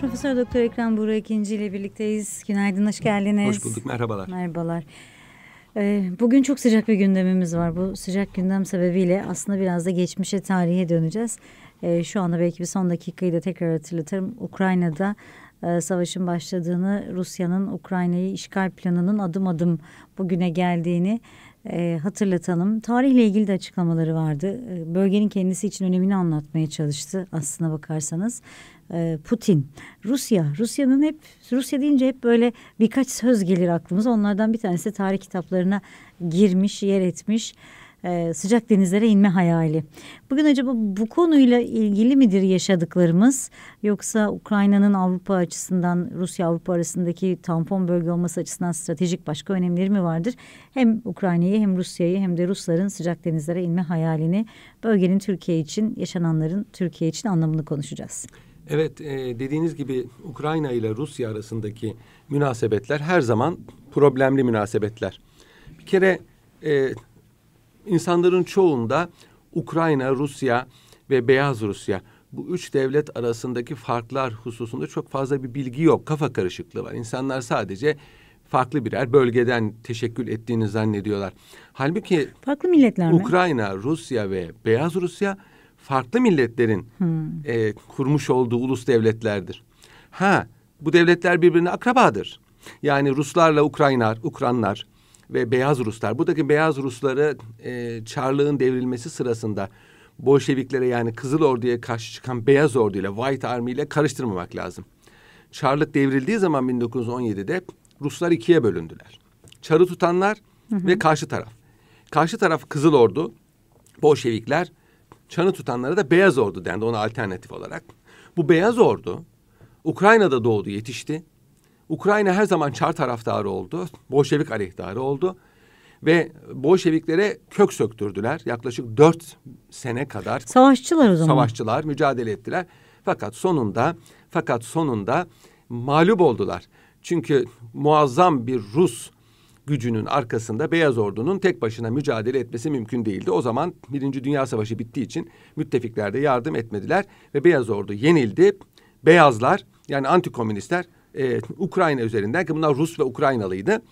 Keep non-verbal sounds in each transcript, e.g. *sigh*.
Profesör Doktor Ekrem Buğra ikinci ile birlikteyiz. Günaydın, hoş geldiniz. Hoş bulduk, merhabalar. Merhabalar. Ee, bugün çok sıcak bir gündemimiz var. Bu sıcak gündem sebebiyle aslında biraz da geçmişe, tarihe döneceğiz. Ee, şu anda belki bir son dakikayı da tekrar hatırlatırım. Ukrayna'da e, savaşın başladığını, Rusya'nın Ukrayna'yı işgal planının adım adım bugüne geldiğini e, hatırlatalım. Tarihle ilgili de açıklamaları vardı. E, bölgenin kendisi için önemini anlatmaya çalıştı aslına bakarsanız. E, Putin, Rusya, Rusya'nın hep Rusya deyince hep böyle birkaç söz gelir aklımıza. Onlardan bir tanesi tarih kitaplarına girmiş, yer etmiş e, sıcak denizlere inme hayali. Bugün acaba bu konuyla ilgili midir yaşadıklarımız yoksa Ukrayna'nın Avrupa açısından Rusya Avrupa arasındaki tampon bölge olması açısından stratejik başka önemleri mi vardır? Hem Ukrayna'yı hem Rusya'yı hem de Rusların sıcak denizlere inme hayalini bölgenin Türkiye için yaşananların Türkiye için anlamını konuşacağız. Evet e, dediğiniz gibi Ukrayna ile Rusya arasındaki münasebetler her zaman problemli münasebetler. Bir kere e, insanların çoğunda Ukrayna, Rusya ve Beyaz Rusya bu üç devlet arasındaki farklar hususunda çok fazla bir bilgi yok. Kafa karışıklığı var. İnsanlar sadece farklı birer bölgeden teşekkül ettiğini zannediyorlar. Halbuki farklı milletler mi? Ukrayna, Rusya ve Beyaz Rusya farklı milletlerin hmm. e, kurmuş olduğu ulus devletlerdir. Ha, bu devletler birbirine akrabadır. Yani Ruslarla Ukraynar, Ukranlar ve Beyaz Ruslar. Buradaki Beyaz Rusları e, Çarlığın devrilmesi sırasında Bolşeviklere yani Kızıl Ordu'ya karşı çıkan Beyaz Ordu ile White Army ile karıştırmamak lazım. Çarlık devrildiği zaman 1917'de Ruslar ikiye bölündüler. Çarı tutanlar hı hı. ve karşı taraf. Karşı taraf Kızıl Ordu, Bolşevikler, çanı tutanlara da Beyaz Ordu dendi ona alternatif olarak. Bu Beyaz Ordu Ukrayna'da doğdu, yetişti. Ukrayna her zaman Çar taraftarı oldu. Bolşevik aleyhtarı oldu. Ve Bolşeviklere kök söktürdüler. Yaklaşık dört sene kadar. Savaşçılar o zaman. Savaşçılar mücadele ettiler. Fakat sonunda fakat sonunda mağlup oldular. Çünkü muazzam bir Rus gücünün arkasında Beyaz Ordu'nun tek başına mücadele etmesi mümkün değildi. O zaman Birinci Dünya Savaşı bittiği için müttefikler de yardım etmediler ve Beyaz Ordu yenildi. Beyazlar yani antikomünistler e, Ukrayna üzerinden ki bunlar Rus ve Ukraynalıydı.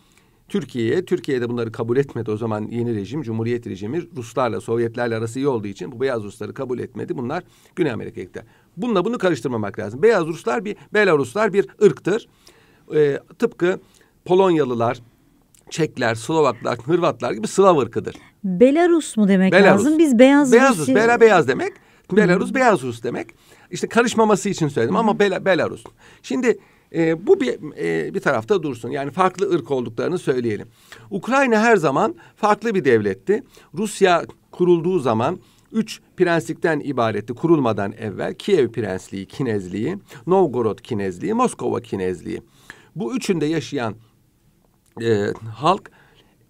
Türkiye'ye, Türkiye'de bunları kabul etmedi. O zaman yeni rejim, Cumhuriyet rejimi Ruslarla, Sovyetlerle arası iyi olduğu için bu beyaz Rusları kabul etmedi. Bunlar Güney Amerika'ya gitti. Bununla bunu karıştırmamak lazım. Beyaz Ruslar bir, Belaruslar bir ırktır. Ee, tıpkı Polonyalılar, Çekler, Slovaklar, Hırvatlar gibi Slav ırkıdır. Belarus mu demek Belarus. lazım? Biz beyaz Beyaz Rus, Bela beyaz demek. Belarus, beyaz Rus demek. İşte karışmaması için söyledim Hı. ama Bela, Belarus. Şimdi e, bu bir e, bir tarafta dursun. Yani farklı ırk olduklarını söyleyelim. Ukrayna her zaman farklı bir devletti. Rusya kurulduğu zaman üç prenslikten ibaretti kurulmadan evvel. Kiev Prensliği, Kinezliği, Novgorod Kinezliği, Moskova Kinezliği. Bu üçünde yaşayan e, halk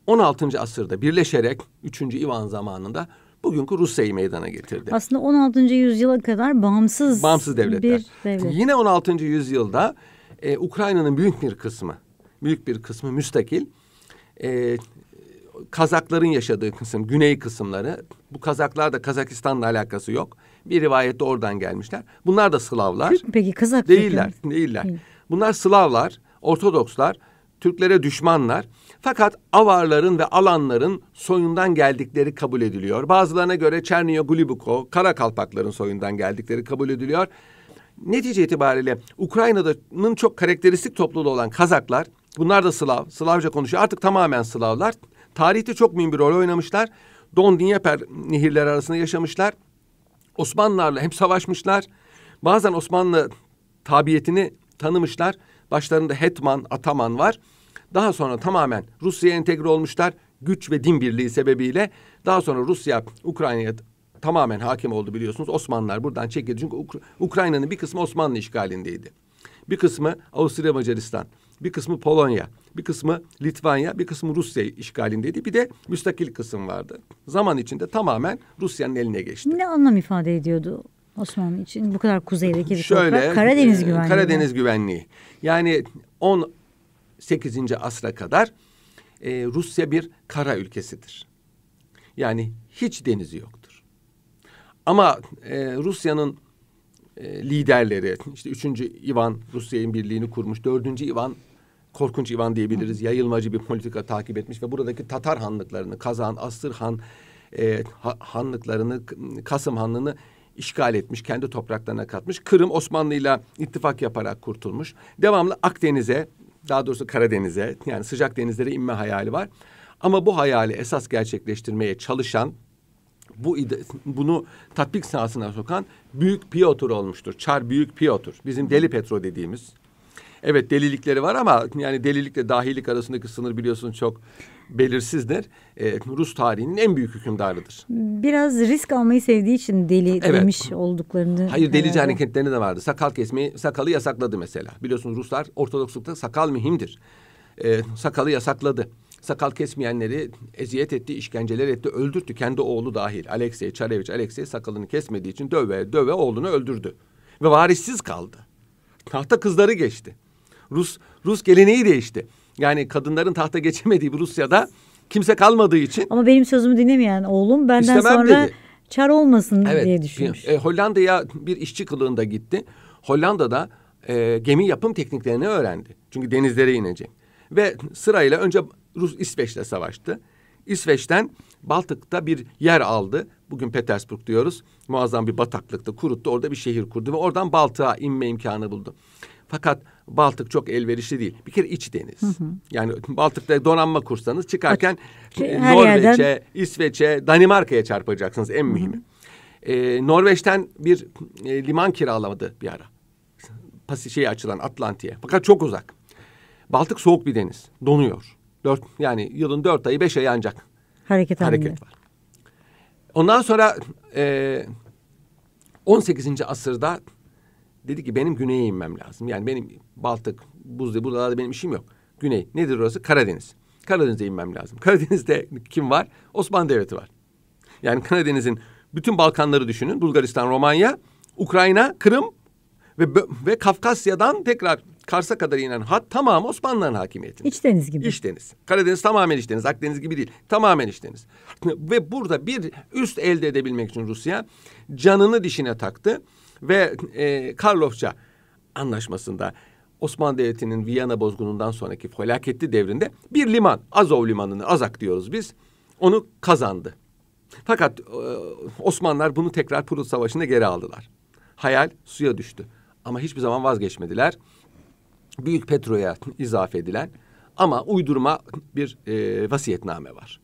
16. asırda birleşerek 3. Ivan zamanında bugünkü Rusya'yı meydana getirdi. Aslında 16. yüzyıla kadar bağımsız, bağımsız devletler. bir devlet. Yine 16. yüzyılda e, Ukrayna'nın büyük bir kısmı, büyük bir kısmı müstakil. E, Kazakların yaşadığı kısım, güney kısımları. Bu Kazaklar da Kazakistan'la alakası yok. Bir rivayette oradan gelmişler. Bunlar da Slavlar. Türk peki Kazak Değiller, değiller. Bunlar Slavlar, Ortodokslar, Türklere düşmanlar. Fakat avarların ve alanların soyundan geldikleri kabul ediliyor. Bazılarına göre Çerniyo Gulibukho, Kara Kalpakların soyundan geldikleri kabul ediliyor. Netice itibariyle Ukrayna'nın çok karakteristik topluluğu olan Kazaklar, bunlar da Slav, Slavca konuşuyor. Artık tamamen Slavlar. Tarihte çok mühim bir rol oynamışlar. Don Dnieper nehirleri arasında yaşamışlar. Osmanlılarla hem savaşmışlar. Bazen Osmanlı tabiyetini tanımışlar. Başlarında hetman, ataman var. Daha sonra tamamen Rusya'ya entegre olmuşlar. Güç ve din birliği sebebiyle. Daha sonra Rusya Ukrayna'ya tamamen hakim oldu biliyorsunuz. Osmanlılar buradan çekildi. Çünkü Uk Ukrayna'nın bir kısmı Osmanlı işgalindeydi. Bir kısmı Avusturya Macaristan, bir kısmı Polonya, bir kısmı Litvanya, bir kısmı Rusya işgalindeydi. Bir de müstakil kısım vardı. Zaman içinde tamamen Rusya'nın eline geçti. Ne anlam ifade ediyordu Osmanlı için bu kadar kuzeydeki bir Şöyle, toprak? Karadeniz e, güvenliği. Karadeniz güvenliği. Yani 18. asra kadar e, Rusya bir kara ülkesidir. Yani hiç denizi yoktur. Ama e, Rusya'nın e, liderleri, işte üçüncü Ivan Rusya'nın birliğini kurmuş, dördüncü Ivan korkunç Ivan diyebiliriz. Yayılmacı bir politika takip etmiş ve buradaki Tatar hanlıklarını, Kazan, Astırhan e, ha, hanlıklarını, Kasım Hanlığı'nı işgal etmiş, kendi topraklarına katmış. Kırım Osmanlı'yla ittifak yaparak kurtulmuş. Devamlı Akdeniz'e, daha doğrusu Karadeniz'e yani sıcak denizlere inme hayali var. Ama bu hayali esas gerçekleştirmeye çalışan bu bunu tatbik sahasına sokan Büyük Piotr olmuştur. Çar Büyük Piotr. Bizim Deli Petro dediğimiz. Evet delilikleri var ama yani delilikle dahilik arasındaki sınır biliyorsun çok belirsizdir. Ee, Rus tarihinin en büyük hükümdarıdır. Biraz risk almayı sevdiği için deli evet. demiş olduklarını. Hayır delici hareketlerinde de vardı. Sakal kesmeyi, sakalı yasakladı mesela. Biliyorsunuz Ruslar Ortodokslukta sakal mühimdir. Ee, sakalı yasakladı sakal kesmeyenleri eziyet etti, işkenceler etti, öldürttü. Kendi oğlu dahil. Alexey Çarevich Alexey sakalını kesmediği için döve döve oğlunu öldürdü. Ve varissiz kaldı. Tahta kızları geçti. Rus Rus geleneği değişti. Yani kadınların tahta geçemediği bir Rusya'da kimse kalmadığı için. Ama benim sözümü dinlemeyen oğlum benden sonra dedi. çar olmasın evet, diye düşünmüş. E, Hollanda'ya bir işçi kılığında gitti. Hollanda'da e, gemi yapım tekniklerini öğrendi. Çünkü denizlere inecek. Ve sırayla önce Rus İsveç'le savaştı. İsveç'ten Baltık'ta bir yer aldı. Bugün Petersburg diyoruz. Muazzam bir bataklıkta kuruttu. Orada bir şehir kurdu ve oradan Baltık'a inme imkanı buldu. Fakat Baltık çok elverişli değil. Bir kere iç deniz. Hı hı. Yani Baltık'ta donanma kursanız çıkarken şey, Norveç'e, yerden... İsveç'e, Danimarka'ya çarpacaksınız en mühimi. Hı hı. Ee, Norveç'ten bir e, liman kiralamadı bir ara. Pasi şeyi açılan Atlantik'e. Fakat çok uzak. Baltık soğuk bir deniz. Donuyor. Dört, yani yılın dört ayı beş ayı ancak hareket, hareket var. Ondan sonra e, 18. asırda dedi ki benim güneye inmem lazım. Yani benim Baltık, Buzlu buralarda benim işim yok. Güney nedir orası? Karadeniz. Karadeniz'e inmem lazım. *laughs* Karadeniz'de kim var? Osmanlı Devleti var. Yani Karadeniz'in bütün Balkanları düşünün. Bulgaristan, Romanya, Ukrayna, Kırım ve ve Kafkasya'dan tekrar Kars'a kadar inen hat tamamı Osmanlıların hakimiyetinde. İç deniz gibi. İç deniz. Karadeniz tamamen iç deniz. Akdeniz gibi değil. Tamamen iç deniz. *laughs* Ve burada bir üst elde edebilmek için Rusya canını dişine taktı ve e, Karlofça anlaşmasında Osmanlı Devleti'nin Viyana bozgunundan sonraki felaketli devrinde bir liman, Azov limanını, Azak diyoruz biz, onu kazandı. Fakat e, Osmanlılar bunu tekrar Prut Savaşı'nda geri aldılar. Hayal suya düştü. Ama hiçbir zaman vazgeçmediler. Büyük Petro'ya izafe edilen ama uydurma bir e, vasiyetname var.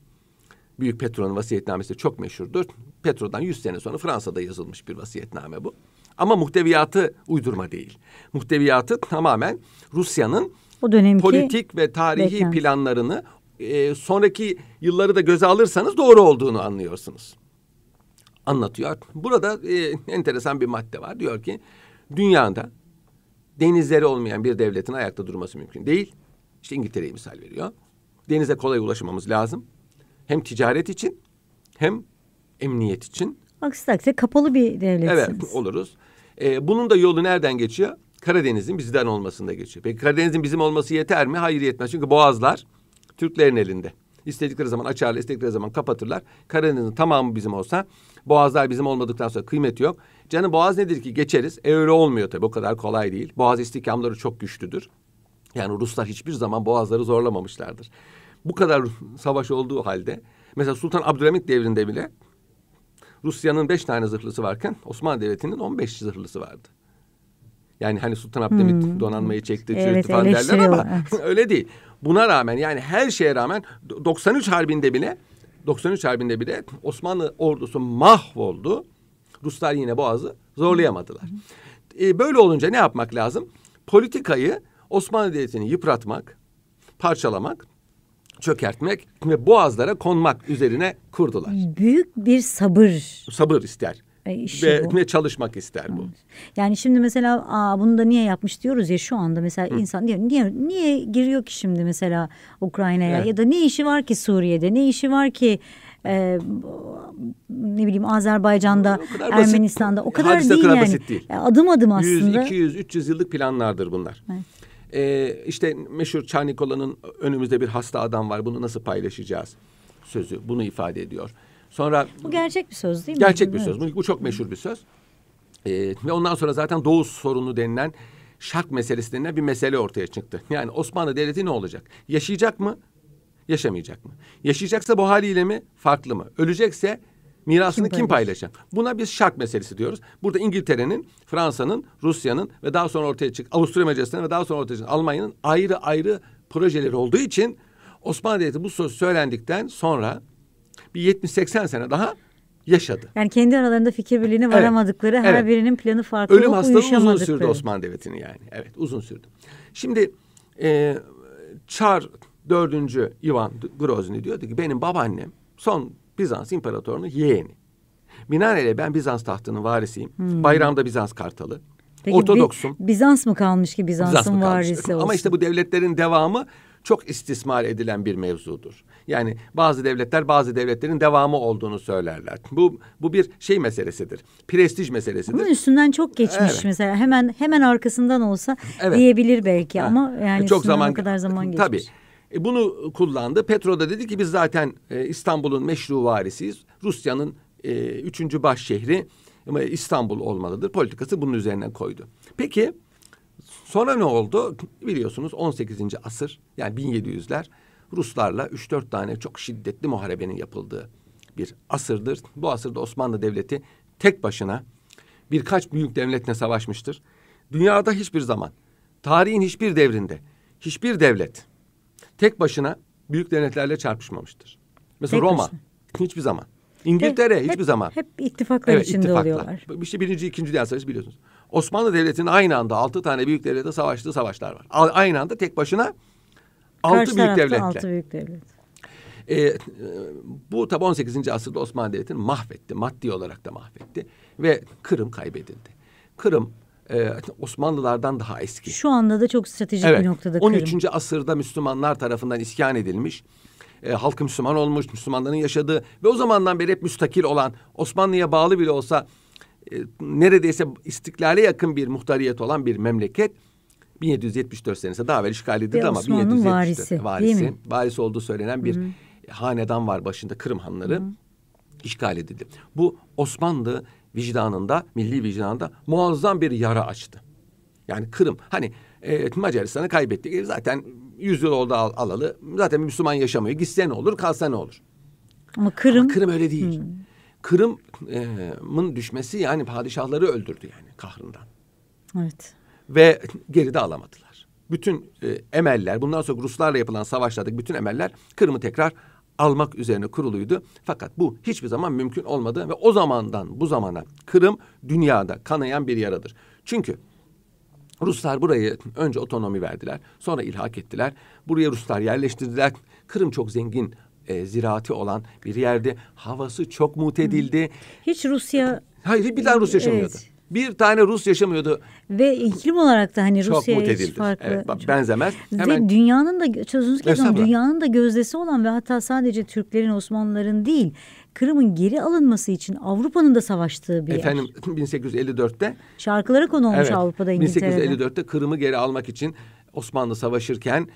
Büyük Petro'nun vasiyetnamesi çok meşhurdur. Petro'dan yüz sene sonra Fransa'da yazılmış bir vasiyetname bu. Ama muhteviyatı uydurma değil. Muhteviyatı tamamen Rusya'nın o dönemki politik ve tarihi beklenti. planlarını e, sonraki yılları da göze alırsanız doğru olduğunu anlıyorsunuz. Anlatıyor. Burada e, enteresan bir madde var. Diyor ki dünyada denizleri olmayan bir devletin ayakta durması mümkün değil. İşte İngiltere'yi misal veriyor. Denize kolay ulaşmamız lazım. Hem ticaret için hem emniyet için. Aksi takdirde kapalı bir devletsiniz. Evet oluruz. Ee, bunun da yolu nereden geçiyor? Karadeniz'in bizden olmasında geçiyor. Peki Karadeniz'in bizim olması yeter mi? Hayır yetmez. Çünkü boğazlar Türklerin elinde. İstedikleri zaman açarlar, istedikleri zaman kapatırlar. Karadeniz'in tamamı bizim olsa boğazlar bizim olmadıktan sonra kıymeti yok. Canım boğaz nedir ki geçeriz. E öyle olmuyor tabii o kadar kolay değil. Boğaz istikamları çok güçlüdür. Yani Ruslar hiçbir zaman boğazları zorlamamışlardır. Bu kadar savaş olduğu halde mesela Sultan Abdülhamit devrinde bile Rusya'nın beş tane zırhlısı varken Osmanlı Devleti'nin on beş zırhlısı vardı. Yani hani Sultan Abdülhamit hmm. donanmayı çekti, evet, falan derler ama *laughs* evet. öyle değil. Buna rağmen yani her şeye rağmen 93 harbinde bile 93 harbinde bile Osmanlı ordusu mahvoldu. Ruslar yine Boğaz'ı zorlayamadılar. Ee, böyle olunca ne yapmak lazım? Politikayı Osmanlı Devleti'ni yıpratmak, parçalamak, çökertmek ve boğazlara konmak üzerine kurdular. Büyük bir sabır. Sabır ister. E, ve, ve çalışmak ister bu. Yani şimdi mesela aa, bunu da niye yapmış diyoruz ya şu anda mesela Hı. insan diyor niye niye giriyor ki şimdi mesela Ukrayna'ya evet. ya da ne işi var ki Suriye'de ne işi var ki e, ne bileyim Azerbaycan'da, o Ermenistan'da basit, o kadar değil kadar yani. Basit değil. Adım adım aslında. 100, 200, 300 yıllık planlardır bunlar. Evet. Ee, işte meşhur Çarnikola'nın önümüzde bir hasta adam var bunu nasıl paylaşacağız sözü bunu ifade ediyor. Sonra bu gerçek bir söz değil mi? Gerçek bir evet. söz. Bu, bu çok meşhur bir söz. E, ve ondan sonra zaten Doğu sorunu denilen şark meselesi denilen bir mesele ortaya çıktı. Yani Osmanlı Devleti ne olacak? Yaşayacak mı? Yaşamayacak mı? Yaşayacaksa bu haliyle mi? Farklı mı? Ölecekse mirasını kim, kim paylaşacak? Buna biz şark meselesi diyoruz. Burada İngiltere'nin, Fransa'nın, Rusya'nın ve daha sonra ortaya çık Avusturya Macaristan'ın ve daha sonra ortaya çıkan Almanya'nın ayrı ayrı projeleri olduğu için Osmanlı Devleti bu söz söylendikten sonra bir 70-80 sene daha yaşadı. Yani kendi aralarında fikir birliğine varamadıkları, evet. her evet. birinin planı farklı Ölüm hastalığı uzun sürdü Osmanlı Devleti'nin yani. Evet uzun sürdü. Şimdi e, Çar dördüncü Ivan Grozny diyordu ki benim babaannem son Bizans imparatorunun yeğeni. Binaenaleyh ben Bizans tahtının varisiyim. Hmm. Bayramda Bizans kartalı. Peki, Ortodoksum. Bizans mı kalmış ki Bizans'ın Bizans varisi olsun? Ama işte bu devletlerin devamı çok istismar edilen bir mevzudur. Yani bazı devletler bazı devletlerin devamı olduğunu söylerler. Bu bu bir şey meselesidir. Prestij meselesidir. Bunun üstünden çok geçmiş evet. mesela. Hemen hemen arkasından olsa evet. diyebilir belki ha. ama yani çok zaman kadar zaman geçmiş. Tabii. E, bunu kullandı. Petro da dedi ki biz zaten e, İstanbul'un meşru varisiyiz. Rusya'nın e, üçüncü baş şehri İstanbul olmalıdır. Politikası bunun üzerine koydu. Peki Sonra ne oldu? Biliyorsunuz 18. asır yani 1700'ler Ruslarla 3-4 tane çok şiddetli muharebenin yapıldığı bir asırdır. Bu asırda Osmanlı Devleti tek başına birkaç büyük devletle savaşmıştır. Dünyada hiçbir zaman, tarihin hiçbir devrinde, hiçbir devlet tek başına büyük devletlerle çarpışmamıştır. Mesela tek Roma başına. hiçbir zaman. İngiltere hep, hiçbir zaman. Hep ittifaklar evet, içinde ittifaklar. oluyorlar. İşte birinci, ikinci Dünya Savaşı biliyorsunuz. Osmanlı Devleti'nin aynı anda altı tane büyük devlete savaştığı savaşlar var. Aynı anda tek başına altı Karşı büyük devletle. Altı büyük devlet. Ee, bu tabi 18. asırda Osmanlı Devleti'ni mahvetti. Maddi olarak da mahvetti. Ve Kırım kaybedildi. Kırım e, Osmanlılardan daha eski. Şu anda da çok stratejik evet, bir noktada Kırım. 13. asırda Müslümanlar tarafından iskan edilmiş. E, halkı Müslüman olmuş, Müslümanların yaşadığı ve o zamandan beri hep müstakil olan Osmanlı'ya bağlı bile olsa e, neredeyse istiklale yakın bir muhtariyet olan bir memleket 1774 senesinde daha evvel işgal edildi ama Osmanlı'nın 1774 varisi, varisi, değil mi? varisi olduğu söylenen bir Hı-hı. hanedan var başında Kırım hanları Hı-hı. işgal edildi. Bu Osmanlı vicdanında, milli vicdanında muazzam bir yara açtı. Yani Kırım hani e, Macaristan'ı kaybettik. E, zaten yüz yıl oldu al, alalı. Zaten Müslüman yaşamıyor. Gitse ne olur, kalsa ne olur? Ama Kırım... Ama Kırım öyle değil. Hmm. Kırım'ın düşmesi yani padişahları öldürdü yani kahrından. Evet. Ve geri de alamadılar. Bütün e, emeller, bundan sonra Ruslarla yapılan savaşlardaki bütün emeller Kırım'ı tekrar almak üzerine kuruluydu. Fakat bu hiçbir zaman mümkün olmadı ve o zamandan bu zamana Kırım dünyada kanayan bir yaradır. Çünkü Ruslar burayı önce otonomi verdiler, sonra ilhak ettiler. Buraya Ruslar yerleştirdiler. Kırım çok zengin e, ziraati olan bir yerde havası çok mutedildi. Hiç Rusya... Hayır bir tane Rus yaşamıyordu. Evet. Bir tane Rus yaşamıyordu. Ve iklim olarak da hani Rusya'ya hiç farklı. Evet, benzemez. Hemen... Ve dünyanın da sözünüzü kesiyorum. Dünyanın da gözdesi olan ve hatta sadece Türklerin, Osmanlıların değil Kırım'ın geri alınması için Avrupa'nın da savaştığı bir Efendim, yer. Efendim *laughs* 1854'te şarkılara konu olmuş evet, Avrupa'da İngiltere'de. 1854'te Kırım'ı geri almak için Osmanlı savaşırken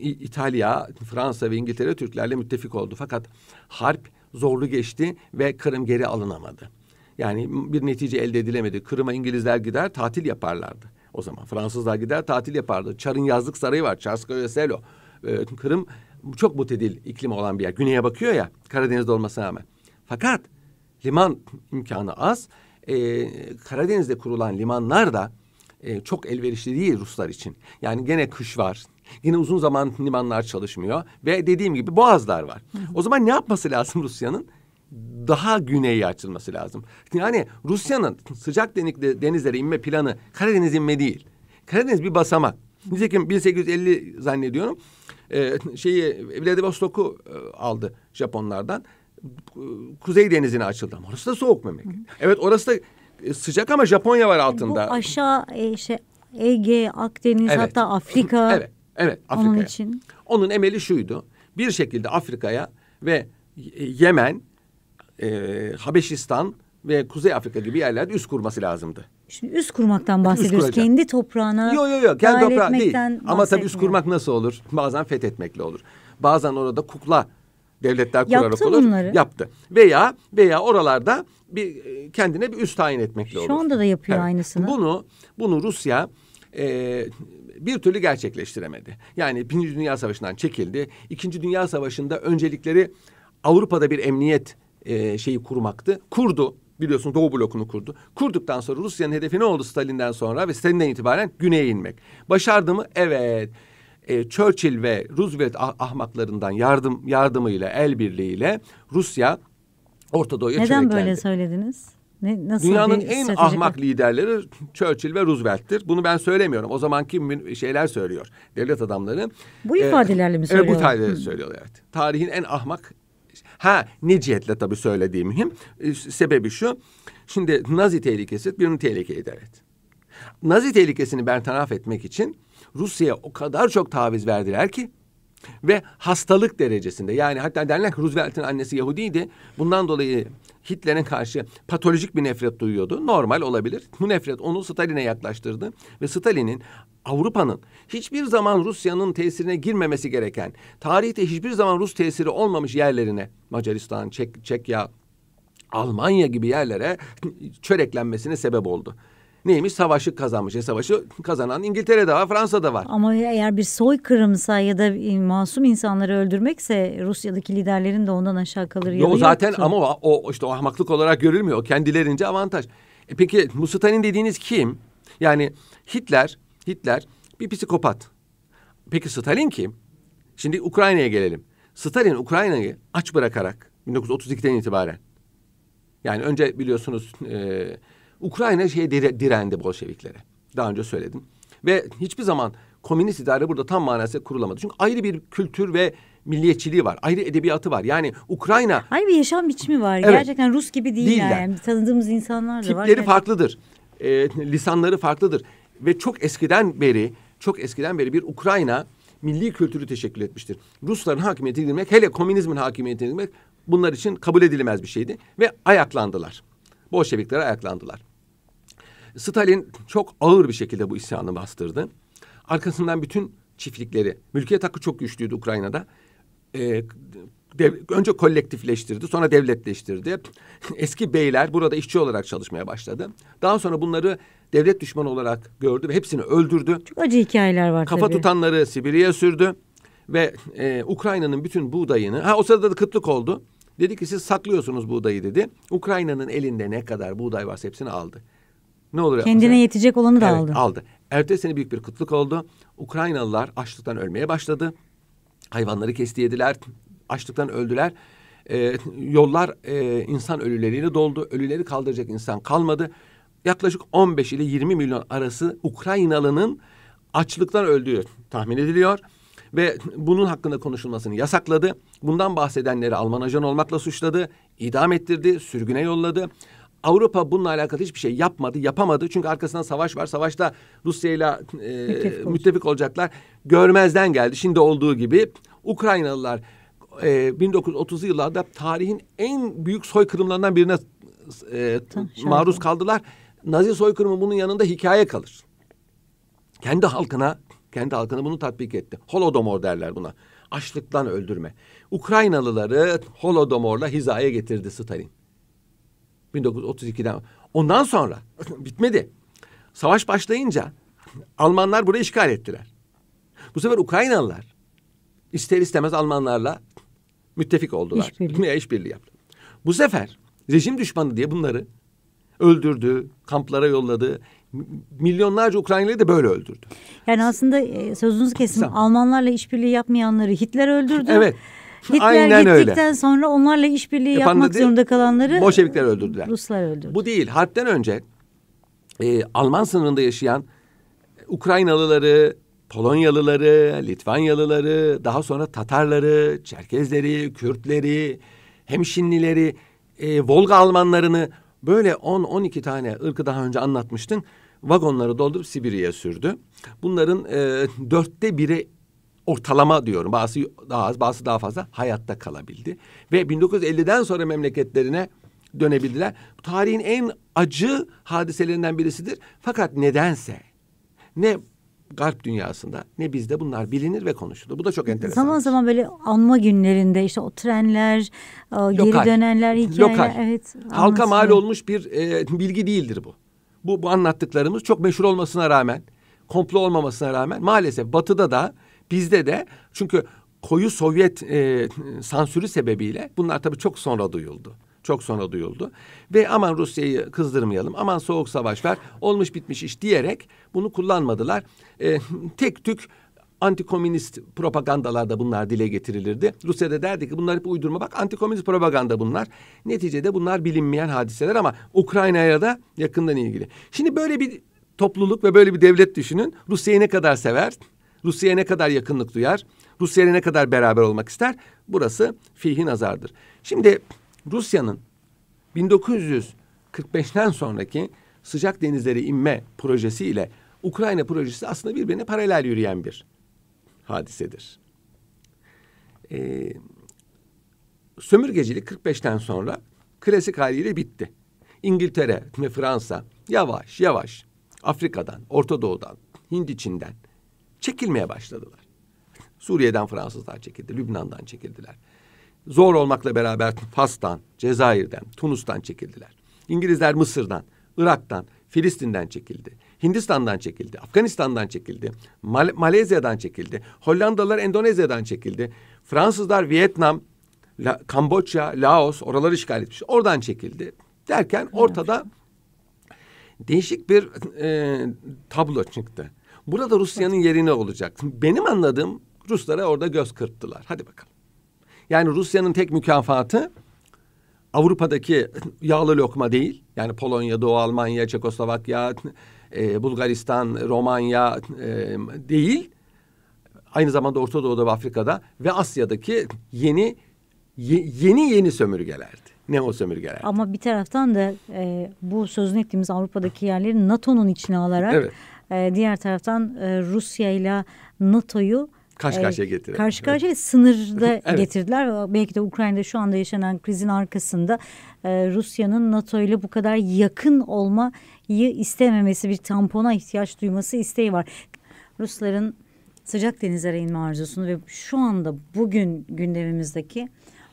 İtalya, Fransa ve İngiltere Türklerle müttefik oldu. Fakat harp zorlu geçti ve Kırım geri alınamadı. Yani bir netice elde edilemedi. Kırım'a İngilizler gider tatil yaparlardı. O zaman Fransızlar gider tatil yapardı. Çar'ın yazlık sarayı var. Çarskoye Selo. Ee, Kırım çok mutedil iklim olan bir yer. Güneye bakıyor ya Karadeniz'de olmasına rağmen. Fakat liman imkanı az. Ee, Karadeniz'de kurulan limanlar da e, çok elverişli değil Ruslar için. Yani gene kış var. Yine uzun zaman limanlar çalışmıyor ve dediğim gibi boğazlar var. O zaman ne yapması lazım Rusya'nın? Daha güneye açılması lazım. Yani Rusya'nın sıcak denizlere inme planı Karadeniz inme değil. Karadeniz bir basamak. Nitekim 1850 zannediyorum e, şeyi Vladivostok'u e, aldı Japonlardan. Kuzey denizine açıldı ama orası da soğuk memleket. Evet orası da e, sıcak ama Japonya var altında. Bu aşağı e, şey, Ege, Akdeniz evet. hatta Afrika. *laughs* evet, evet Afrika'ya. Onun için. Onun emeli şuydu. Bir şekilde Afrika'ya ve Yemen, e, Habeşistan ve Kuzey Afrika gibi yerlerde üst kurması lazımdı. Şimdi üst kurmaktan bahsediyoruz. Üst Kendi toprağına Yok yok yok. Kendi toprağı değil. Ama tabii üst kurmak nasıl olur? Bazen fethetmekle olur. Bazen orada kukla devletler kurarak Yaptı olur. bunları. Yaptı. Veya veya oralarda bir e, kendine bir üst tayin etmekle olur. Şu anda da yapıyor aynısını. Bunu bunu Rusya e, bir türlü gerçekleştiremedi. Yani Birinci Dünya Savaşı'ndan çekildi. İkinci Dünya Savaşı'nda öncelikleri Avrupa'da bir emniyet e, şeyi kurmaktı. Kurdu. Biliyorsun Doğu blokunu kurdu. Kurduktan sonra Rusya'nın hedefi ne oldu Stalin'den sonra ve Stalin'den itibaren güneye inmek. Başardı mı? Evet. E, Churchill ve Roosevelt ah- ahmaklarından yardım yardımıyla, el birliğiyle Rusya Orta Doğu'ya Neden böyle söylediniz? Ne, nasıl Dünyanın en ahmak liderleri Churchill ve Roosevelt'tir. Bunu ben söylemiyorum. O zamanki şeyler söylüyor. Devlet adamları. Bu ifadelerle mi Evet bu söylüyorlar? ifadelerle söylüyorlar evet. Tarihin en ahmak Ha ne cihetle tabii söylediğim mühim. Ee, Sebebi şu. Şimdi Nazi tehlikesi bir tehlikeydi evet. Nazi tehlikesini bertaraf etmek için Rusya'ya o kadar çok taviz verdiler ki ve hastalık derecesinde yani hatta derler ki Roosevelt'in annesi Yahudiydi. Bundan dolayı Hitler'e karşı patolojik bir nefret duyuyordu. Normal olabilir. Bu nefret onu Stalin'e yaklaştırdı ve Stalin'in Avrupa'nın hiçbir zaman Rusya'nın tesirine girmemesi gereken, tarihte hiçbir zaman Rus tesiri olmamış yerlerine Macaristan, Çek, Çekya, Almanya gibi yerlere çöreklenmesine sebep oldu. Neymiş? Savaşı kazanmış. E, savaşı kazanan İngiltere'de var, Fransa'da var. Ama eğer bir soykırımsa ya da masum insanları öldürmekse Rusya'daki liderlerin de ondan aşağı kalır Yo, zaten yoktu. ama o, o işte o ahmaklık olarak görülmüyor. O kendilerince avantaj. E peki bu Stalin dediğiniz kim? Yani Hitler, Hitler bir psikopat. Peki Stalin kim? Şimdi Ukrayna'ya gelelim. Stalin Ukrayna'yı aç bırakarak 1932'den itibaren yani önce biliyorsunuz e, Ukrayna dire- direndi Bolşeviklere. Daha önce söyledim. Ve hiçbir zaman komünist idare burada tam manasıyla kurulamadı. Çünkü ayrı bir kültür ve milliyetçiliği var. Ayrı edebiyatı var. Yani Ukrayna Hayır bir yaşam biçimi var. Evet. Gerçekten Rus gibi değiller. Değiller. Yani tanıdığımız insanlar da var. tipleri farklıdır. E, lisanları farklıdır. Ve çok eskiden beri, çok eskiden beri bir Ukrayna milli kültürü teşekkül etmiştir. Rusların hakimiyetine girmek, hele komünizmin hakimiyetine girmek bunlar için kabul edilemez bir şeydi. Ve ayaklandılar. Bolşevikler ayaklandılar. Stalin çok ağır bir şekilde bu isyanı bastırdı. Arkasından bütün çiftlikleri, mülkiyet hakkı çok güçlüydü Ukrayna'da. Ee, dev- önce kolektifleştirdi, sonra devletleştirdi. *laughs* Eski beyler burada işçi olarak çalışmaya başladı. Daha sonra bunları devlet düşmanı olarak gördü ve hepsini öldürdü. Çok acı hikayeler var Kafa tabii. tutanları Sibirya'ya sürdü ve e, Ukrayna'nın bütün buğdayını, ha o sırada da kıtlık oldu. Dedi ki siz saklıyorsunuz buğdayı dedi. Ukrayna'nın elinde ne kadar buğday varsa hepsini aldı. Ne olur Kendine yapması? yetecek olanı da Evet, aldı. aldı. Ertesi sene büyük bir kıtlık oldu. Ukraynalılar açlıktan ölmeye başladı. Hayvanları kesti yediler. Açlıktan öldüler. Ee, yollar e, insan ölüleriyle doldu. Ölüleri kaldıracak insan kalmadı. Yaklaşık 15 ile 20 milyon arası Ukraynalının açlıktan öldüğü tahmin ediliyor. Ve bunun hakkında konuşulmasını yasakladı. Bundan bahsedenleri Alman ajan olmakla suçladı. idam ettirdi, sürgüne yolladı. Avrupa bununla alakalı hiçbir şey yapmadı, yapamadı. Çünkü arkasından savaş var. Savaşta Rusya ile Müttefik olacak. müttefik olacaklar. Görmezden geldi. Şimdi olduğu gibi Ukraynalılar e, 1930'lu yıllarda tarihin en büyük soykırımlarından birine e, maruz kaldılar. Nazi soykırımı bunun yanında hikaye kalır. Kendi halkına, kendi halkına bunu tatbik etti. Holodomor derler buna. Açlıktan öldürme. Ukraynalıları Holodomor'la hizaya getirdi Stalin. 1932'den. Ondan sonra *laughs* bitmedi. Savaş başlayınca Almanlar burayı işgal ettiler. Bu sefer Ukraynalılar ister istemez Almanlarla müttefik oldular. İşbirliği. İşbirliği yaptı. Bu sefer rejim düşmanı diye bunları öldürdü, kamplara yolladı. Milyonlarca Ukraynalı'yı da böyle öldürdü. Yani aslında e, sözünüzü kesin Tamam. Almanlarla işbirliği yapmayanları Hitler öldürdü. Evet. Hitler Aynen gittikten öyle. sonra onlarla işbirliği Yapan yapmak dedi, zorunda kalanları Bolşevikler öldürdüler. Ruslar öldürdü. Bu değil. Harpten önce e, Alman sınırında yaşayan Ukraynalıları, Polonyalıları, Litvanyalıları, daha sonra Tatarları, Çerkezleri, Kürtleri, Hemşinlileri, e, Volga Almanlarını böyle 10-12 tane ırkı daha önce anlatmıştım. Vagonları doldurup Sibirya'ya sürdü. Bunların e, dörtte biri ortalama diyorum. Bazı daha az, bazı daha fazla hayatta kalabildi. Ve 1950'den sonra memleketlerine dönebildiler. Bu tarihin en acı hadiselerinden birisidir. Fakat nedense ne Garp dünyasında ne bizde bunlar bilinir ve konuşulur. Bu da çok enteresan. Zaman zaman böyle anma günlerinde işte o trenler, o geri Lokal. dönenler, hikayeler. Lokal. Evet, Halka mal olmuş bir e, bilgi değildir bu. Bu, bu anlattıklarımız çok meşhur olmasına rağmen, komplo olmamasına rağmen maalesef batıda da bizde de çünkü koyu Sovyet e, sansürü sebebiyle bunlar tabii çok sonra duyuldu. Çok sonra duyuldu. Ve aman Rusya'yı kızdırmayalım, aman soğuk savaş var, olmuş bitmiş iş diyerek bunu kullanmadılar. E, tek tük antikomünist propagandalarda bunlar dile getirilirdi. Rusya'da derdi ki bunlar hep uydurma. Bak antikomünist propaganda bunlar. Neticede bunlar bilinmeyen hadiseler ama Ukrayna'ya da yakından ilgili. Şimdi böyle bir topluluk ve böyle bir devlet düşünün. Rusya'yı ne kadar sever? Rusya'ya ne kadar yakınlık duyar? Rusya'yla ne kadar beraber olmak ister? Burası fihi nazardır. Şimdi Rusya'nın 1945'ten sonraki sıcak denizlere inme projesi ile Ukrayna projesi aslında birbirine paralel yürüyen bir hadisedir. Ee, sömürgecilik 45'ten sonra klasik haliyle bitti. İngiltere ve Fransa yavaş yavaş Afrika'dan, Orta Doğu'dan, Hindiçin'den çekilmeye başladılar. Suriye'den Fransızlar çekildi, Lübnan'dan çekildiler. Zor olmakla beraber Fas'tan, Cezayir'den, Tunus'tan çekildiler. İngilizler Mısır'dan, Irak'tan, Filistin'den çekildi. Hindistan'dan çekildi, Afganistan'dan çekildi, Mal- Malezya'dan çekildi, Hollandalılar Endonezya'dan çekildi, Fransızlar Vietnam, La- Kamboçya, Laos oraları işgal etmiş, oradan çekildi. Derken ortada değişik bir e, tablo çıktı. Burada Rusya'nın yeri ne olacak? Benim anladığım Ruslara orada göz kırptılar. Hadi bakalım. Yani Rusya'nın tek mükafatı Avrupa'daki yağlı lokma değil. Yani Polonya, Doğu Almanya, Çekoslovakya, e, Bulgaristan, Romanya e, değil. Aynı zamanda Orta Doğu'da ve Afrika'da ve Asya'daki yeni ye- yeni yeni sömürgelerdi. Ne o sömürgeler? Ama bir taraftan da e, bu sözünü ettiğimiz Avrupa'daki yerleri NATO'nun içine alarak Evet. E, diğer taraftan e, Rusya ile NATO'yu Karşı e, karşıya getirerek. Karşı karşıya sınırda *laughs* Evet. getirdiler. Belki de Ukrayna'da şu anda yaşanan krizin arkasında e, Rusya'nın NATO ile bu kadar yakın olmayı istememesi, bir tampona ihtiyaç duyması isteği var. Rusların sıcak denizlere inme arzusunu ve şu anda bugün gündemimizdeki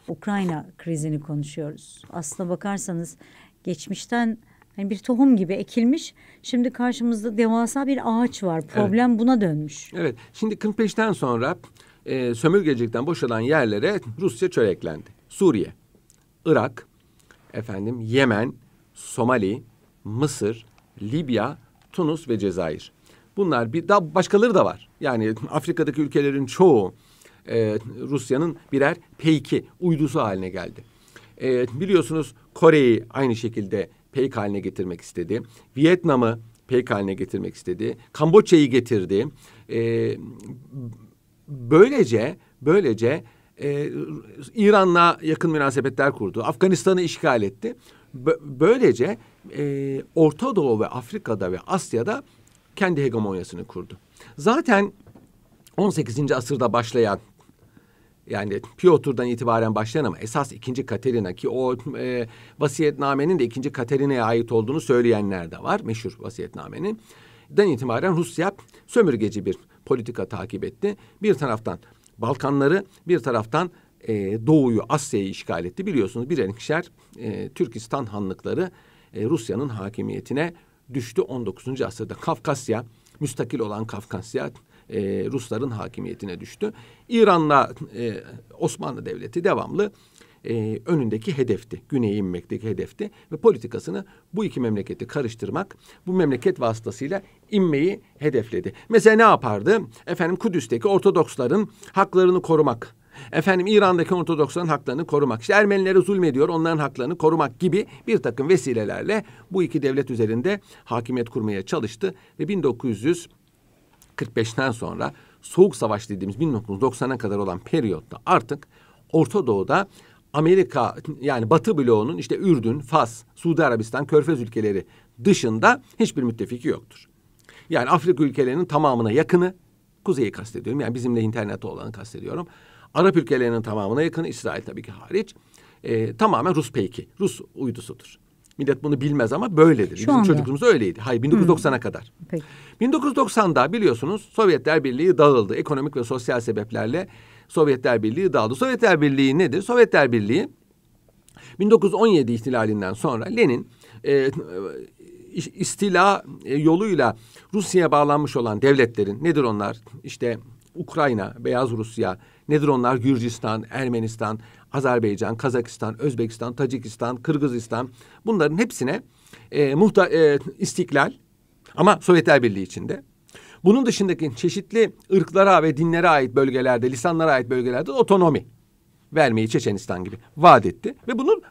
Ukrayna krizini konuşuyoruz. Aslına bakarsanız geçmişten hani bir tohum gibi ekilmiş. Şimdi karşımızda devasa bir ağaç var. Problem buna dönmüş. Evet. Şimdi 45'ten sonra e, sömürgecilikten boşalan yerlere Rusya çöreklendi. Suriye, Irak, efendim Yemen, Somali, Mısır, Libya, Tunus ve Cezayir. Bunlar bir daha başkaları da var. Yani *laughs* Afrika'daki ülkelerin çoğu e, Rusya'nın birer peyki uydusu haline geldi. E, biliyorsunuz Kore'yi aynı şekilde peyk haline getirmek istedi. Vietnam'ı peyk haline getirmek istedi. Kamboçya'yı getirdi. E, böylece böylece e, İran'la yakın münasebetler kurdu. Afganistan'ı işgal etti. Bö- böylece e, Orta Doğu ve Afrika'da ve Asya'da kendi hegemonyasını kurdu. Zaten 18. asırda başlayan yani Piotr'dan itibaren başlayan ama esas ikinci Katerina ki o e, vasiyetnamenin de ikinci Katerina'ya ait olduğunu söyleyenler de var. Meşhur vasiyetnamenin. Den itibaren Rusya sömürgeci bir politika takip etti. Bir taraftan Balkanları bir taraftan e, Doğu'yu Asya'yı işgal etti. Biliyorsunuz birer ikişer e, Türkistan hanlıkları e, Rusya'nın hakimiyetine düştü 19. asırda. Kafkasya, müstakil olan Kafkasya e, Rusların hakimiyetine düştü. İran'la e, Osmanlı Devleti devamlı e, önündeki hedefti. Güney'e inmekteki hedefti ve politikasını bu iki memleketi karıştırmak, bu memleket vasıtasıyla inmeyi hedefledi. Mesela ne yapardı? Efendim Kudüs'teki Ortodoksların haklarını korumak. Efendim İran'daki Ortodoksların haklarını korumak. İşte Ermenilere zulmediyor, onların haklarını korumak gibi bir takım vesilelerle bu iki devlet üzerinde hakimiyet kurmaya çalıştı ve 1900 45'ten sonra Soğuk Savaş dediğimiz 1990'a kadar olan periyotta artık Orta Doğu'da Amerika yani Batı bloğunun işte Ürdün, Fas, Suudi Arabistan, Körfez ülkeleri dışında hiçbir müttefiki yoktur. Yani Afrika ülkelerinin tamamına yakını, kuzeyi kastediyorum yani bizimle internette olanı kastediyorum. Arap ülkelerinin tamamına yakını, İsrail tabii ki hariç, e, tamamen Rus peyki, Rus uydusudur. Millet bunu bilmez ama böyledir. Şu Bizim anda. çocukluğumuzda öyleydi. Hayır 1990'a kadar. Peki. 1990'da biliyorsunuz Sovyetler Birliği dağıldı. Ekonomik ve sosyal sebeplerle Sovyetler Birliği dağıldı. Sovyetler Birliği nedir? Sovyetler Birliği 1917 ihtilalinden sonra Lenin e, iş- istila e, yoluyla Rusya'ya bağlanmış olan devletlerin nedir onlar? İşte Ukrayna, Beyaz Rusya, nedir onlar? Gürcistan, Ermenistan, Azerbaycan, Kazakistan, Özbekistan, Tacikistan, Kırgızistan bunların hepsine e, muhta e, istiklal ama Sovyetler Birliği içinde. Bunun dışındaki çeşitli ırklara ve dinlere ait bölgelerde, lisanlara ait bölgelerde otonomi vermeyi Çeçenistan gibi vaat etti ve bunu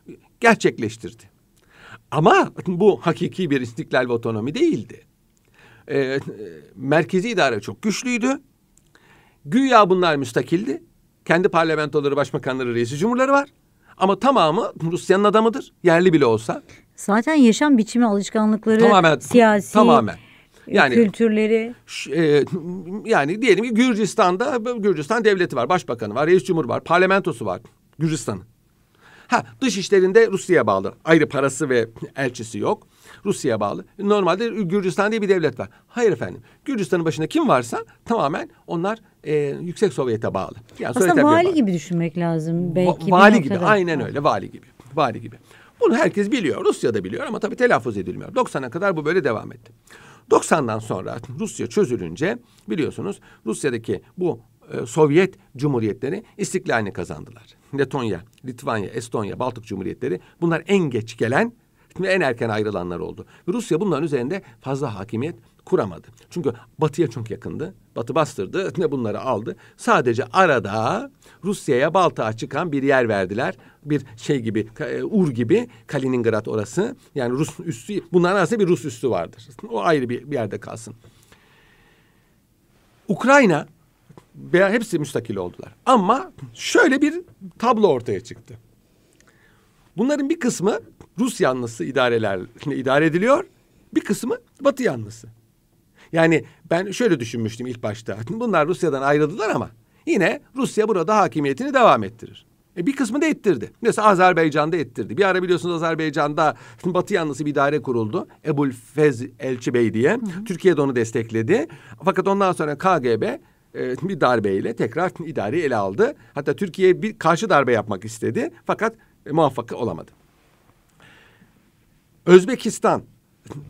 gerçekleştirdi. Ama bu hakiki bir istiklal ve otonomi değildi. Ee, merkezi idare çok güçlüydü. Güya bunlar müstakildi. Kendi parlamentoları, başbakanları, reisi cumhurları var. Ama tamamı Rusya'nın adamıdır. Yerli bile olsa. Zaten yaşam biçimi, alışkanlıkları, Tamamen. siyasi Tamamen. e, Yani kültürleri. E, yani diyelim ki Gürcistan'da Gürcistan devleti var, başbakanı var, reis cumhur var, parlamentosu var Gürcistan'ın. Ha dış işlerinde Rusya'ya bağlı. Ayrı parası ve elçisi yok. Rusya'ya bağlı. Normalde Gürcistan diye bir devlet var. Hayır efendim. Gürcistan'ın başında kim varsa tamamen onlar e, Yüksek Sovyet'e bağlı. Yani Aslında Birliği'ne vali bağlı. gibi düşünmek lazım. Belki Va- vali gibi noktada. aynen öyle vali gibi. Vali gibi. Bunu herkes biliyor. Rusya da biliyor ama tabii telaffuz edilmiyor. 90'a kadar bu böyle devam etti. 90'dan sonra Rusya çözülünce biliyorsunuz Rusya'daki bu e, Sovyet cumhuriyetleri istiklalini kazandılar. Letonya, Litvanya, Estonya, Baltık cumhuriyetleri bunlar en geç gelen ve en erken ayrılanlar oldu. Rusya bunların üzerinde fazla hakimiyet kuramadı. Çünkü batıya çok yakındı. Batı bastırdı *laughs* ve bunları aldı. Sadece arada Rusya'ya Baltığa çıkan bir yer verdiler. Bir şey gibi, e, Ur gibi Kaliningrad orası. Yani Rus üssü, bunların arasında bir Rus üssü vardır. O ayrı bir, bir yerde kalsın. Ukrayna hepsi müstakil oldular. Ama şöyle bir tablo ortaya çıktı. Bunların bir kısmı Rus yanlısı idarelerle idare ediliyor. Bir kısmı Batı yanlısı. Yani ben şöyle düşünmüştüm ilk başta. Bunlar Rusya'dan ayrıldılar ama yine Rusya burada hakimiyetini devam ettirir. E bir kısmı da ettirdi. Mesela Azerbaycan'da ettirdi. Bir ara biliyorsunuz Azerbaycan'da Batı yanlısı bir idare kuruldu. Ebul Fez Elçi Bey diye. Türkiye de onu destekledi. Fakat ondan sonra KGB e, bir darbeyle tekrar idareyi ele aldı. Hatta Türkiye bir karşı darbe yapmak istedi. Fakat e, muvaffak olamadı. Özbekistan,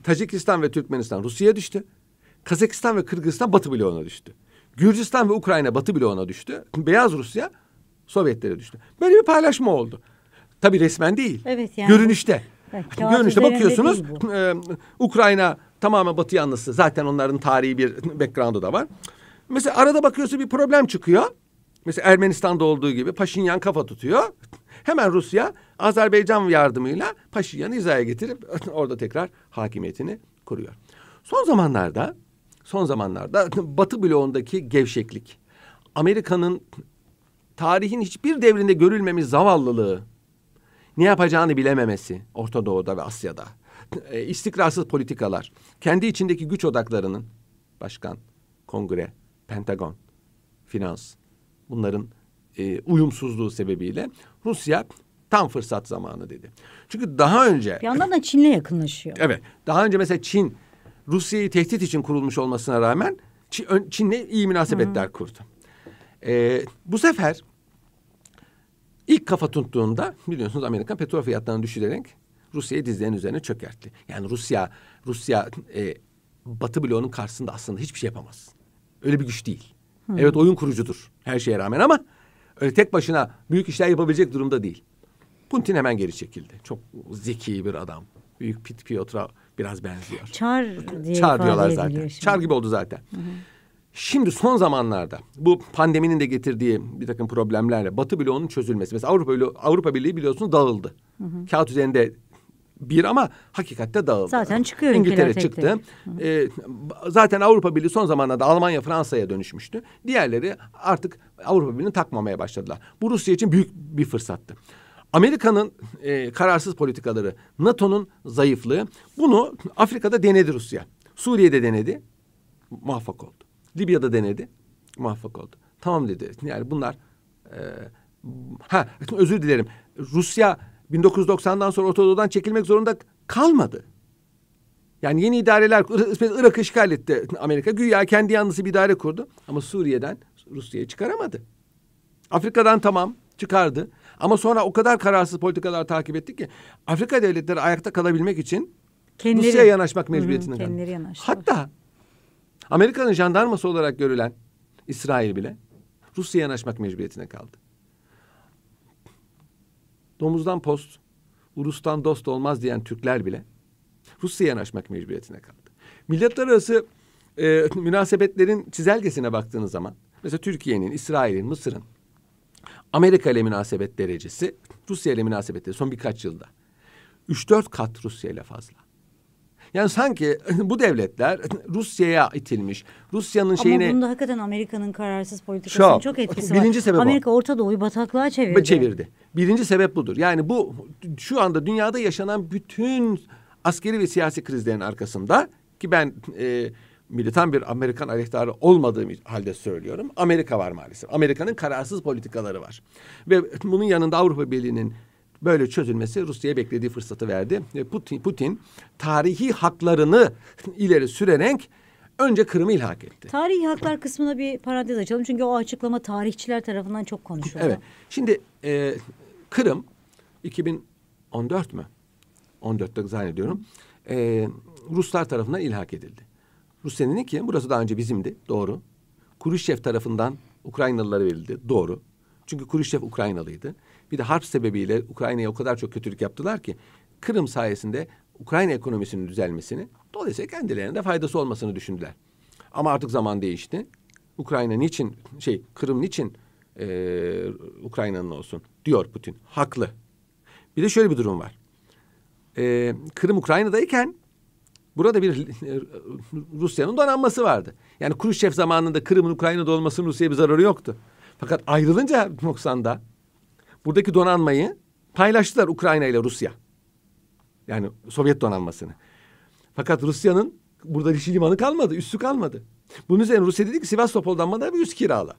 Tacikistan ve Türkmenistan Rusya'ya düştü. Kazakistan ve Kırgızistan Batı bloğuna düştü. Gürcistan ve Ukrayna Batı bloğuna düştü. Beyaz Rusya Sovyetlere düştü. Böyle bir paylaşma oldu. Tabii resmen değil. Evet, yani Görünüşte. Evet, Görünüşte bakıyorsunuz e, Ukrayna tamamen Batı yanlısı. Zaten onların tarihi bir background'u da var. Mesela arada bakıyorsun bir problem çıkıyor. Mesela Ermenistan'da olduğu gibi Paşinyan kafa tutuyor. Hemen Rusya Azerbaycan yardımıyla Paşinyan'ı hizaya getirip *laughs* orada tekrar hakimiyetini kuruyor. Son zamanlarda son zamanlarda *laughs* Batı bloğundaki gevşeklik, Amerika'nın tarihin hiçbir devrinde görülmemiş zavallılığı, ne yapacağını bilememesi Orta Doğu'da ve Asya'da, *laughs* e, istikrarsız politikalar, kendi içindeki güç odaklarının başkan, kongre, pentagon, finans bunların e, uyumsuzluğu sebebiyle Rusya tam fırsat zamanı dedi. Çünkü daha önce Bir yandan da Çin'le yakınlaşıyor. Evet. Daha önce mesela Çin Rusya'yı tehdit için kurulmuş olmasına rağmen Çin'le iyi münasebetler kurdu. Ee, bu sefer ilk kafa tuttuğunda biliyorsunuz Amerika petrol fiyatlarını düşürerek Rusya'yı dizlerinin üzerine çökertti. Yani Rusya Rusya e, Batı bloğunun karşısında aslında hiçbir şey yapamaz. Öyle bir güç değil. Evet oyun kurucudur her şeye rağmen ama öyle tek başına büyük işler yapabilecek durumda değil. Putin hemen geri çekildi. Çok zeki bir adam. Büyük Pit Piotr'a biraz benziyor. Çar diye Çar diyorlar zaten. şimdi. Çar gibi oldu zaten. Şimdi son zamanlarda bu pandeminin de getirdiği bir takım problemlerle Batı bloğunun çözülmesi. Mesela Avrupa, Avrupa Birliği biliyorsunuz dağıldı. Kağıt üzerinde bir ama hakikatte dağıldı. Zaten çıkıyor İngiltere tek çıktı. Ee, zaten Avrupa Birliği son zamanlarda Almanya Fransa'ya dönüşmüştü. Diğerleri artık Avrupa Birliği'ni takmamaya başladılar. Bu Rusya için büyük bir fırsattı. Amerika'nın e, kararsız politikaları, NATO'nun zayıflığı bunu Afrika'da denedi Rusya. Suriye'de denedi, muvaffak oldu. Libya'da denedi, muvaffak oldu. Tamam dedi. Yani bunlar e, ha özür dilerim. Rusya 1990'dan sonra Orta Doğu'dan çekilmek zorunda kalmadı. Yani yeni idareler Irak'ı işgal etti Amerika. Güya kendi yanlısı bir idare kurdu. Ama Suriye'den Rusya'yı çıkaramadı. Afrika'dan tamam çıkardı. Ama sonra o kadar kararsız politikalar takip etti ki Afrika devletleri ayakta kalabilmek için kendileri, Rusya'ya yanaşmak mecburiyetinde kaldı. Hatta Amerika'nın jandarması olarak görülen İsrail bile Rusya'ya yanaşmak mecburiyetine kaldı. Domuzdan post, Urus'tan dost olmaz diyen Türkler bile Rusya'ya yanaşmak mecburiyetine kaldı. Milletler arası e, münasebetlerin çizelgesine baktığınız zaman mesela Türkiye'nin, İsrail'in, Mısır'ın Amerika ile münasebet derecesi Rusya ile münasebetleri son birkaç yılda 3-4 kat Rusya ile fazla. Yani sanki *clears throat* bu devletler *clears throat* Rusya'ya itilmiş. Rusya'nın şeyine... Ama bunda hakikaten Amerika'nın kararsız politikasının çok, çok etkisi var. Birinci sebep Amerika o. Orta Doğu'yu bataklığa çevirdi. Çevirdi. Birinci sebep budur. Yani bu şu anda dünyada yaşanan bütün askeri ve siyasi krizlerin arkasında ki ben e, militan bir Amerikan aleyhtarı olmadığım halde söylüyorum. Amerika var maalesef. Amerika'nın kararsız politikaları var. Ve bunun yanında Avrupa Birliği'nin böyle çözülmesi Rusya'ya beklediği fırsatı verdi. Ve Putin, Putin tarihi haklarını *laughs* ileri sürerek önce Kırım'ı ilhak etti. Tarihi haklar kısmına bir parantez açalım. Çünkü o açıklama tarihçiler tarafından çok konuşuldu. Evet. Şimdi e, Kırım 2014 mü? 14'te zannediyorum. E, Ruslar tarafından ilhak edildi. Rusya dedi ki burası daha önce bizimdi. Doğru. Kuruşev tarafından Ukraynalılara verildi. Doğru. Çünkü Kuruşev Ukraynalıydı. Bir de harp sebebiyle Ukrayna'ya o kadar çok kötülük yaptılar ki Kırım sayesinde Ukrayna ekonomisinin düzelmesini dolayısıyla kendilerine de faydası olmasını düşündüler. Ama artık zaman değişti. Ukrayna niçin şey Kırım niçin e, Ukrayna'nın olsun diyor Putin. Haklı. Bir de şöyle bir durum var. E, Kırım Ukrayna'dayken burada bir Rusya'nın donanması vardı. Yani Khrushchev zamanında Kırım'ın Ukrayna'da olmasının Rusya'ya bir zararı yoktu. Fakat ayrılınca 90'da buradaki donanmayı paylaştılar Ukrayna ile Rusya. Yani Sovyet donanmasını. Fakat Rusya'nın burada dişi limanı kalmadı, üssü kalmadı. Bunun üzerine Rusya dedi ki Sivastopol'dan bana bir üs kirala.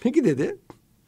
Peki dedi,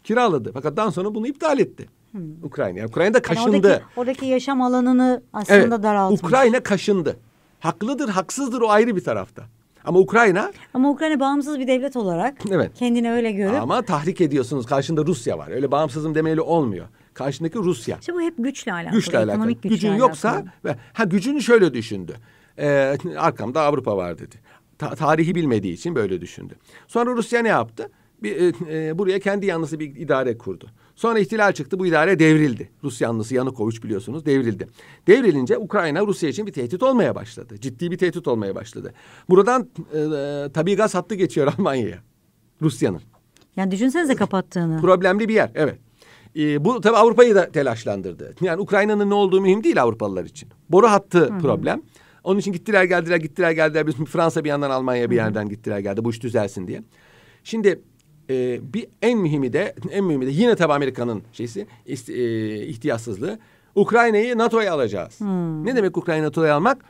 kiraladı. Fakat daha sonra bunu iptal etti. Hmm. Ukrayna. Yani Ukrayna kaşındı. Yani oradaki, oradaki yaşam alanını aslında evet, daraltmış. Ukrayna kaşındı. Haklıdır, haksızdır o ayrı bir tarafta. Ama Ukrayna... Ama Ukrayna bağımsız bir devlet olarak evet. kendini öyle görüp... Ama tahrik ediyorsunuz. Karşında Rusya var. Öyle bağımsızım demeyle olmuyor. Karşındaki Rusya. İşte bu hep güçle alakalı. Güçle alakalı. Ekonomik güçle Gücün alakalı. yoksa... Ve, ha gücünü şöyle düşündü. Ee, arkamda Avrupa var dedi. Ta tarihi bilmediği için böyle düşündü. Sonra Rusya ne yaptı? Bir, e, e, buraya kendi yanlısı bir idare kurdu. Sonra ihtilal çıktı. Bu idare devrildi. Rus yanlısı Yanukoviç biliyorsunuz devrildi. Devrilince Ukrayna Rusya için bir tehdit olmaya başladı. Ciddi bir tehdit olmaya başladı. Buradan e, e tabii gaz hattı geçiyor *laughs* Almanya'ya. Rusya'nın. Yani düşünsenize kapattığını. Problemli bir yer evet. E, bu tabii Avrupa'yı da telaşlandırdı. Yani Ukrayna'nın ne olduğu mühim değil Avrupalılar için. Boru hattı Hı-hı. problem. Onun için gittiler geldiler gittiler geldiler. Biz Fransa bir yandan Almanya bir yerden gittiler geldi. Bu iş düzelsin diye. Şimdi e, bir en mühimi de en mühimi de yine tabii Amerika'nın şeysi e, ihtiyatsızlığı. Ukrayna'yı NATO'ya alacağız. Hmm. Ne demek Ukrayna NATO'ya almak?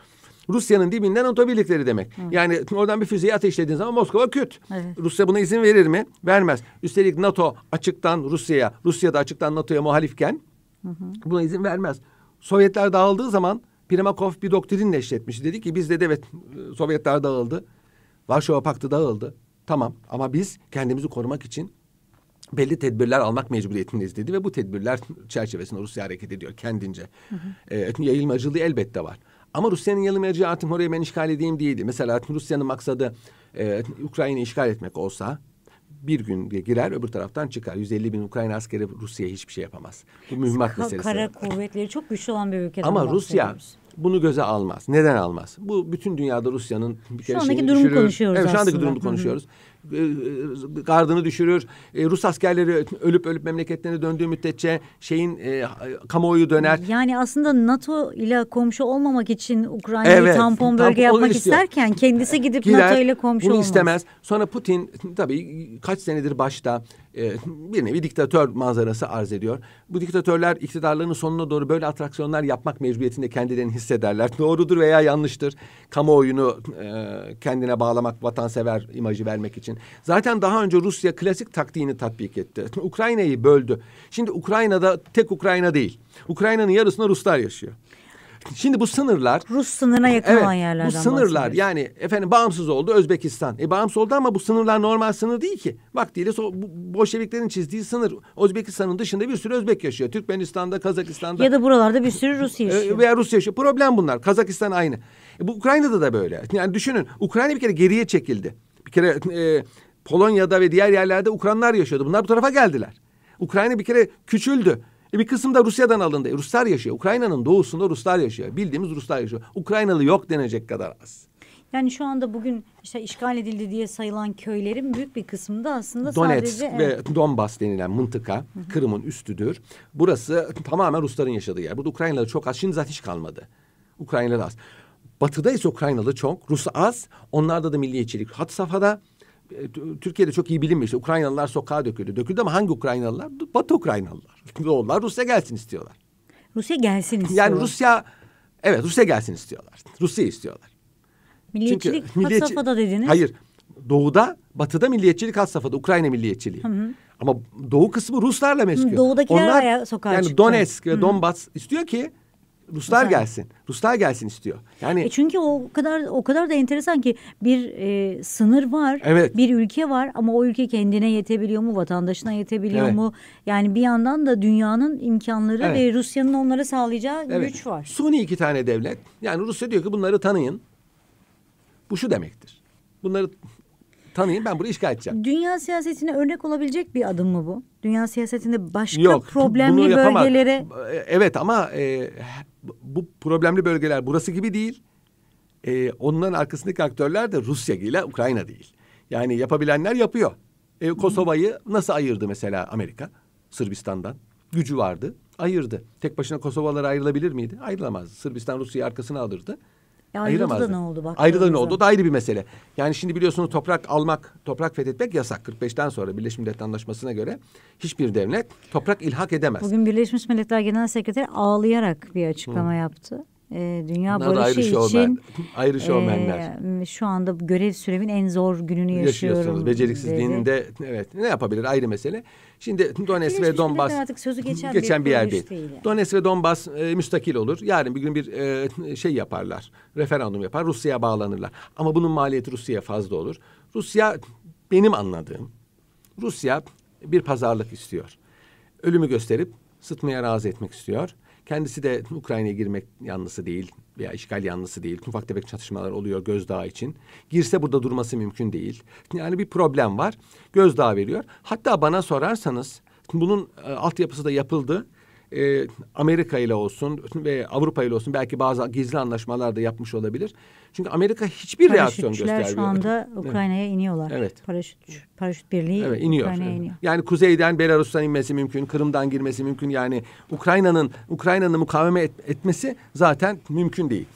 Rusya'nın dibinden NATO birlikleri demek. Hmm. Yani oradan bir füzeyi ateşlediğin zaman Moskova küt. Evet. Rusya buna izin verir mi? Vermez. Üstelik NATO açıktan Rusya'ya, Rusya da açıktan NATO'ya muhalifken hı buna izin vermez. Sovyetler dağıldığı zaman Primakov bir doktrin neşretmiş. Dedi ki bizde de evet Sovyetler dağıldı. Varşova Paktı dağıldı. Tamam ama biz kendimizi korumak için belli tedbirler almak mecburiyetindeyiz dedi ve bu tedbirler çerçevesinde Rusya hareket ediyor kendince. Hı hı. E, yayılmacılığı elbette var. Ama Rusya'nın yayılmacılığı artık oraya ben işgal edeyim değildi. Mesela Rusya'nın maksadı e, Ukrayna'yı işgal etmek olsa bir gün girer öbür taraftan çıkar. 150 bin Ukrayna askeri Rusya'ya hiçbir şey yapamaz. Bu mühimmat Ka meselesi. Kara kuvvetleri çok güçlü olan bir ülkeden Ama Rusya bunu göze almaz. Neden almaz? Bu bütün dünyada Rusya'nın bir kere şu andaki durumu düşürür. konuşuyoruz evet, şu andaki durumu konuşuyoruz. E, e, gardını düşürür. E, Rus askerleri ölüp ölüp memleketlerine döndüğü müddetçe şeyin e, kamuoyu döner. Yani aslında NATO ile komşu olmamak için Ukrayna'yı evet, tampon bölge tampon yapmak isterken kendisi gidip Gider, NATO ile komşu bunu olmaz. istemez. Sonra Putin tabii kaç senedir başta e, bir nevi diktatör manzarası arz ediyor. Bu diktatörler iktidarlarının sonuna doğru böyle atraksiyonlar yapmak mecburiyetinde kendilerini hissederler. *laughs* Doğrudur veya yanlıştır. Kamuoyunu e, kendine bağlamak, vatansever imajı vermek için. Zaten daha önce Rusya klasik taktiğini tatbik etti. *laughs* Ukrayna'yı böldü. Şimdi Ukrayna'da tek Ukrayna değil. Ukrayna'nın yarısında Ruslar yaşıyor. Şimdi bu sınırlar Rus sınırına yakın Evet, olan yerlerden bu sınırlar yani efendim bağımsız oldu Özbekistan. E bağımsız oldu ama bu sınırlar normal sınır değil ki. Vaktiyle so, bu Bolşeviklerin çizdiği sınır. Özbekistan'ın dışında bir sürü Özbek yaşıyor. Türkmenistan'da, Kazakistan'da. Ya da buralarda bir sürü Rus e, yaşıyor. veya Rusya yaşıyor. Problem bunlar. Kazakistan aynı. E, bu Ukrayna'da da böyle. Yani düşünün Ukrayna bir kere geriye çekildi. Bir kere e, Polonya'da ve diğer yerlerde Ukranlar yaşıyordu. Bunlar bu tarafa geldiler. Ukrayna bir kere küçüldü. E bir kısım da Rusya'dan alındı. E Ruslar yaşıyor. Ukrayna'nın doğusunda Ruslar yaşıyor. Bildiğimiz Ruslar yaşıyor. Ukraynalı yok denecek kadar az. Yani şu anda bugün işte işgal edildi diye sayılan köylerin büyük bir kısmında aslında Donetsk sadece ve evet, Donbas denilen mıntıka Kırım'ın üstüdür. Burası tamamen Rusların yaşadığı yer. Burada Ukraynalı çok az. Şimdi zaten hiç kalmadı. Ukraynalı az. Batıda ise Ukraynalı çok. Rus az. Onlarda da milliyetçilik hat safhada. E, Türkiye'de çok iyi bilinmiyor. İşte Ukraynalılar sokağa döküldü. Döküldü ama hangi Ukraynalılar? Batı Ukraynalılar. *laughs* Doğular Rusya gelsin istiyorlar. Rusya gelsin istiyor. Yani Rusya evet Rusya gelsin istiyorlar. Rusya istiyorlar. Milliyetçilik Çünkü had milliyetçi- safhada dediniz. Hayır. Doğuda, batıda milliyetçilik had safhada. Ukrayna milliyetçiliği. Ama doğu kısmı Ruslarla meşgul. Hı, doğudakiler ayağa- sokağa Yani çıktı. Donetsk ve Donbas istiyor ki Ruslar Güzel. gelsin. Ruslar gelsin istiyor. Yani E çünkü o kadar o kadar da enteresan ki bir e, sınır var, Evet. bir ülke var ama o ülke kendine yetebiliyor mu, vatandaşına yetebiliyor Evet. mu? Yani bir yandan da dünyanın imkanları Evet. ve Rusya'nın onlara sağlayacağı evet. güç var. Suni iki tane devlet. Yani Rusya diyor ki bunları tanıyın. Bu şu demektir. Bunları tanıyın ben burayı işgal edeceğim. Dünya siyasetine örnek olabilecek bir adım mı bu? Dünya siyasetinde başka Yok. problemli bunu yapamaz. bölgelere Evet ama e, bu problemli bölgeler burası gibi değil. E, onların arkasındaki aktörler de Rusya ile Ukrayna değil. Yani yapabilenler yapıyor. E, Kosova'yı nasıl ayırdı mesela Amerika Sırbistan'dan? Gücü vardı, ayırdı. Tek başına Kosovalar ayrılabilir miydi? Ayrılamazdı. Sırbistan Rusya'yı arkasına alırdı. Ya ayrıldı da ne oldu? Ayrıldı da ne oldu? O da ayrı bir mesele. Yani şimdi biliyorsunuz toprak almak, toprak fethetmek yasak. 45'ten sonra Birleşmiş Milletler Anlaşması'na göre hiçbir devlet toprak ilhak edemez. Bugün Birleşmiş Milletler Genel Sekreteri ağlayarak bir açıklama yaptı. Ee, dünya Bunlar barışı ayrı şovmen. için *laughs* Ayrı şovmenler. e, şu anda görev süremin en zor gününü yaşıyorum. yaşıyorsunuz. Beceriksizliğinin de evet ne yapabilir ayrı mesele. Şimdi Donetsk ve Donbas artık sözü geçen, geçen bir bir yer değil. değil yani. Donetsk ve Donbas e, müstakil olur. Yarın bir gün bir e, şey yaparlar. Referandum yapar. Rusya'ya bağlanırlar. Ama bunun maliyeti Rusya'ya fazla olur. Rusya benim anladığım Rusya bir pazarlık istiyor. Ölümü gösterip sıtmaya razı etmek istiyor. Kendisi de Ukrayna'ya girmek yanlısı değil veya işgal yanlısı değil. Ufak tefek çatışmalar oluyor gözdağı için. Girse burada durması mümkün değil. Yani bir problem var. Gözdağı veriyor. Hatta bana sorarsanız bunun e, altyapısı da yapıldı. E, Amerika ile olsun ve Avrupa ile olsun belki bazı gizli anlaşmalar da yapmış olabilir. Çünkü Amerika hiçbir reaksiyon göstermiyor. şu anda Ukrayna'ya iniyorlar. Evet. Paraşüt, paraşüt birliği Evet iniyor. Ukrayna'ya iniyor. Yani kuzeyden Belarus'tan inmesi mümkün, Kırım'dan girmesi mümkün. Yani Ukrayna'nın Ukrayna'nın mukaveme et- etmesi zaten mümkün değil.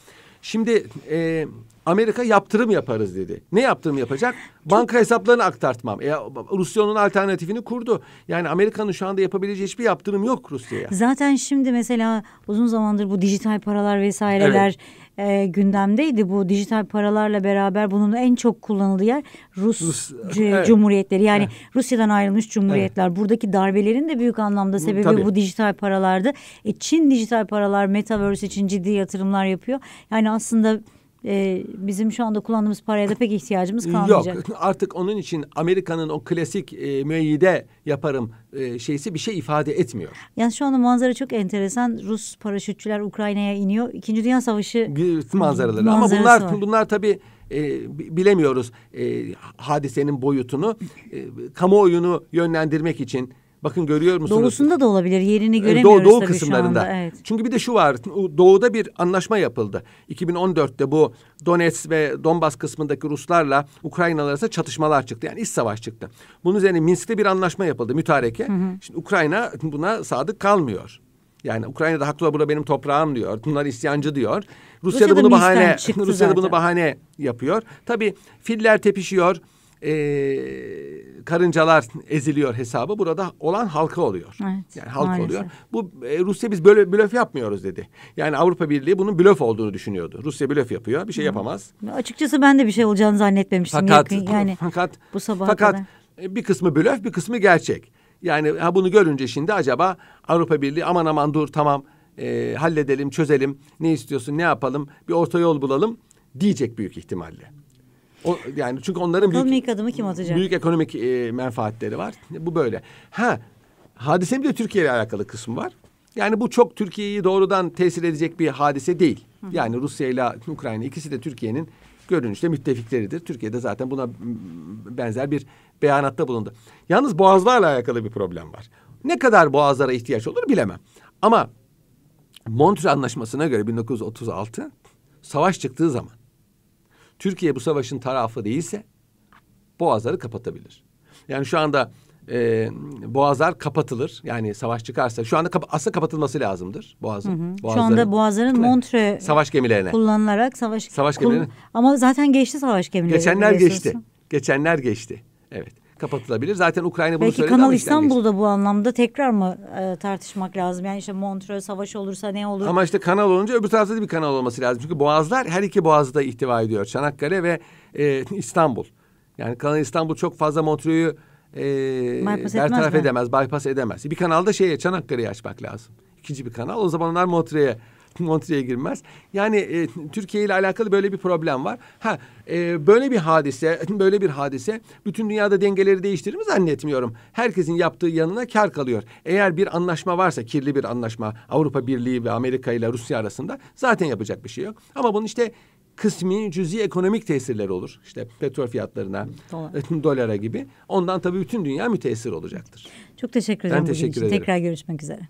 Şimdi e, Amerika yaptırım yaparız dedi. Ne yaptırım yapacak? Banka hesaplarını aktartmam. E, Rusya onun alternatifini kurdu. Yani Amerika'nın şu anda yapabileceği hiçbir yaptırım yok Rusya'ya. Zaten şimdi mesela uzun zamandır bu dijital paralar vesaireler e, gündemdeydi. Bu dijital paralarla beraber bunun en çok kullanıldığı yer Rus, Rus- evet. cumhuriyetleri. Yani Rusya'dan ayrılmış cumhuriyetler. Buradaki darbelerin de büyük anlamda sebebi tabii. bu dijital paralardı. E, Çin dijital paralar metaverse için ciddi yatırımlar yapıyor. Yani aslında e, bizim şu anda kullandığımız paraya da pek ihtiyacımız kalmayacak. Yok *laughs* artık onun için Amerika'nın o klasik e, müeyyide yaparım e, şeysi bir şey ifade etmiyor. Yani şu anda manzara çok enteresan. Rus paraşütçüler Ukrayna'ya iniyor. İkinci Dünya Savaşı Bir manzaraları. Ama bunlar var. bunlar tabii e, bi- bilemiyoruz e, hadisenin boyutunu. E, kamuoyunu yönlendirmek için bakın görüyor musunuz? doğusunda da olabilir. Yerini E, göremiyoruz Doğu, doğu tabii kısımlarında. şu anda. Evet. Çünkü bir de şu var. Doğuda bir anlaşma yapıldı. 2014'te bu Donetsk ve Donbas kısmındaki Ruslarla Ukraynalılar arasında çatışmalar çıktı. Yani iç savaş çıktı. Bunun üzerine Minsk'te bir anlaşma yapıldı. Mütareke. Şimdi Ukrayna buna sadık kalmıyor. Yani Ukrayna'da haklı bura benim toprağım diyor. Bunlar isyancı diyor. Rusya da Rusya da bunu bahane Rusya da bunu bahane yapıyor. Tabii filler tepişiyor. Ee, karıncalar eziliyor hesabı. Burada olan halka oluyor. Evet, yani halk maalesef. oluyor. Bu e, Rusya biz böyle blöf yapmıyoruz dedi. Yani Avrupa Birliği bunun blöf olduğunu düşünüyordu. Rusya blöf yapıyor. Bir şey yapamaz. Açıkçası ben de bir şey olacağını zannetmemiştim. Fakat Yakın- yani *laughs* fakat bu sabaha fakat kadar. e, bir kısmı blöf, bir kısmı gerçek. Yani ha bunu görünce şimdi acaba Avrupa Birliği aman aman dur tamam e, halledelim, çözelim. Ne istiyorsun, ne yapalım? Bir orta yol bulalım diyecek büyük ihtimalle. O, yani çünkü onların büyük ilk adımı kim atacak? büyük ekonomik e, menfaatleri var. Bu böyle. Ha, hadisenin bir de Türkiye ile alakalı kısmı var. Yani bu çok Türkiye'yi doğrudan tesir edecek bir hadise değil. Yani Rusya ile Ukrayna ikisi de Türkiye'nin görünüşte müttefikleridir. Türkiye'de zaten buna benzer bir beyanatta bulundu. Yalnız boğazlarla alakalı bir problem var. Ne kadar boğazlara ihtiyaç olur bilemem. Ama Montreux Anlaşması'na göre 1936 savaş çıktığı zaman Türkiye bu savaşın tarafı değilse boğazları kapatabilir. Yani şu anda e, boğazlar kapatılır. Yani savaş çıkarsa şu anda kapa- aslında kapatılması lazımdır boğazın. Şu anda Boğazların Montre savaş gemilerine. kullanılarak savaş Savaş kul- gemileri- ama zaten geçti savaş gemileri. Geçenler geçti. Geçenler geçti. Evet. Kapatılabilir. Zaten Ukrayna bunu Belki söyledi Kanal ama işten geçti. İstanbul'da bu anlamda tekrar mı e, tartışmak lazım? Yani işte Montreux savaş olursa ne olur? Ama işte kanal olunca öbür tarafta da bir kanal olması lazım. Çünkü boğazlar her iki boğazı da ihtiva ediyor. Çanakkale ve e, İstanbul. Yani Kanal İstanbul çok fazla Montreux'u e, Bypass bertaraf edemez, bypass edemez. Bir kanalda şeye Çanakkale'yi açmak lazım. İkinci bir kanal. O zaman onlar Montreux'e *laughs* Montreux'e girmez. Yani e, Türkiye ile alakalı böyle bir problem var. Ha e, böyle bir hadise, *laughs* böyle bir hadise bütün dünyada dengeleri değiştirir mi zannetmiyorum. Herkesin yaptığı yanına kar kalıyor. Eğer bir anlaşma varsa, kirli bir anlaşma Avrupa Birliği ve Amerika ile Rusya arasında zaten yapacak bir şey yok. Ama bunun işte kısmi cüzi ekonomik tesirleri olur. İşte petrol fiyatlarına, Dolar. *laughs* dolara gibi. Ondan tabii bütün dünya müteessir olacaktır. Çok teşekkür Ben ederim. bugün teşekkür ederim. Tekrar görüşmek üzere.